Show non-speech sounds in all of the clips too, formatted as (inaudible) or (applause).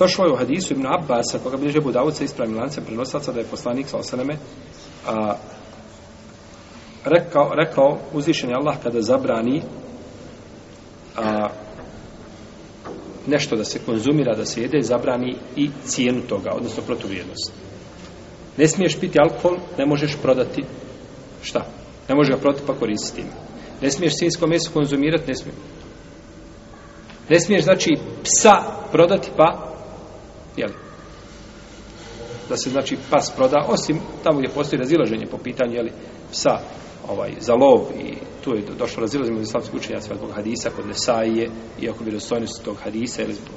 Došlo je u hadisu Ibn Abbasa, koga bilježe Budavud sa ispravnim lancem prenosaca, da je poslanik sa osaneme a, rekao, rekao uzvišen je Allah kada zabrani a, nešto da se konzumira, da se jede, zabrani i cijenu toga, odnosno protuvrijednost. Ne smiješ piti alkohol, ne možeš prodati šta? Ne možeš ga prodati pa koristiti. Ne smiješ svinjsko meso konzumirati, ne smiješ. Ne smiješ, znači, psa prodati pa jeli, da se, znači, pas proda, osim tamo gdje postoji razilaženje po pitanju, jeli, psa ovaj, za lov i tu je došlo razilaženje islamskih učenjacima zbog hadisa kod Nesaije, iako bi dostojnosti tog hadisa, ili zbog,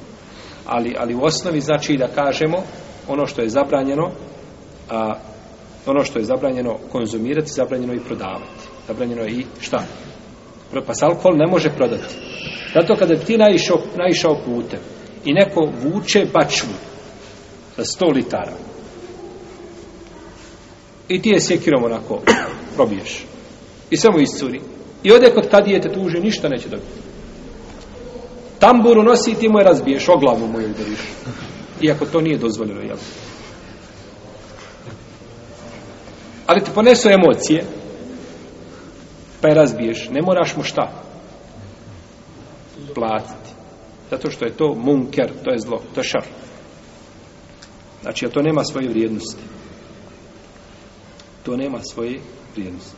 ali, ali u osnovi znači da kažemo ono što je zabranjeno, a, ono što je zabranjeno konzumirati, zabranjeno i prodavati. Zabranjeno je i šta? Pa alkohol ne može prodati. Zato kada bi ti naišao, naišao putem i neko vuče bačvu za 100 litara i ti je sjekirom onako (clears throat) probiješ i samo iscuri i ode kod kadije te tuže, ništa neće dobiti. Tamburu nosi i ti mu je razbiješ, o glavu mu je udariš. Iako to nije dozvoljeno, jel? Ali ti ponesu emocije, pa je razbiješ. Ne moraš mu šta? Platiti. Zato što je to munker, to je zlo, to je šar. Znači, to nema svoje vrijednosti. To nema svoje vrijednosti.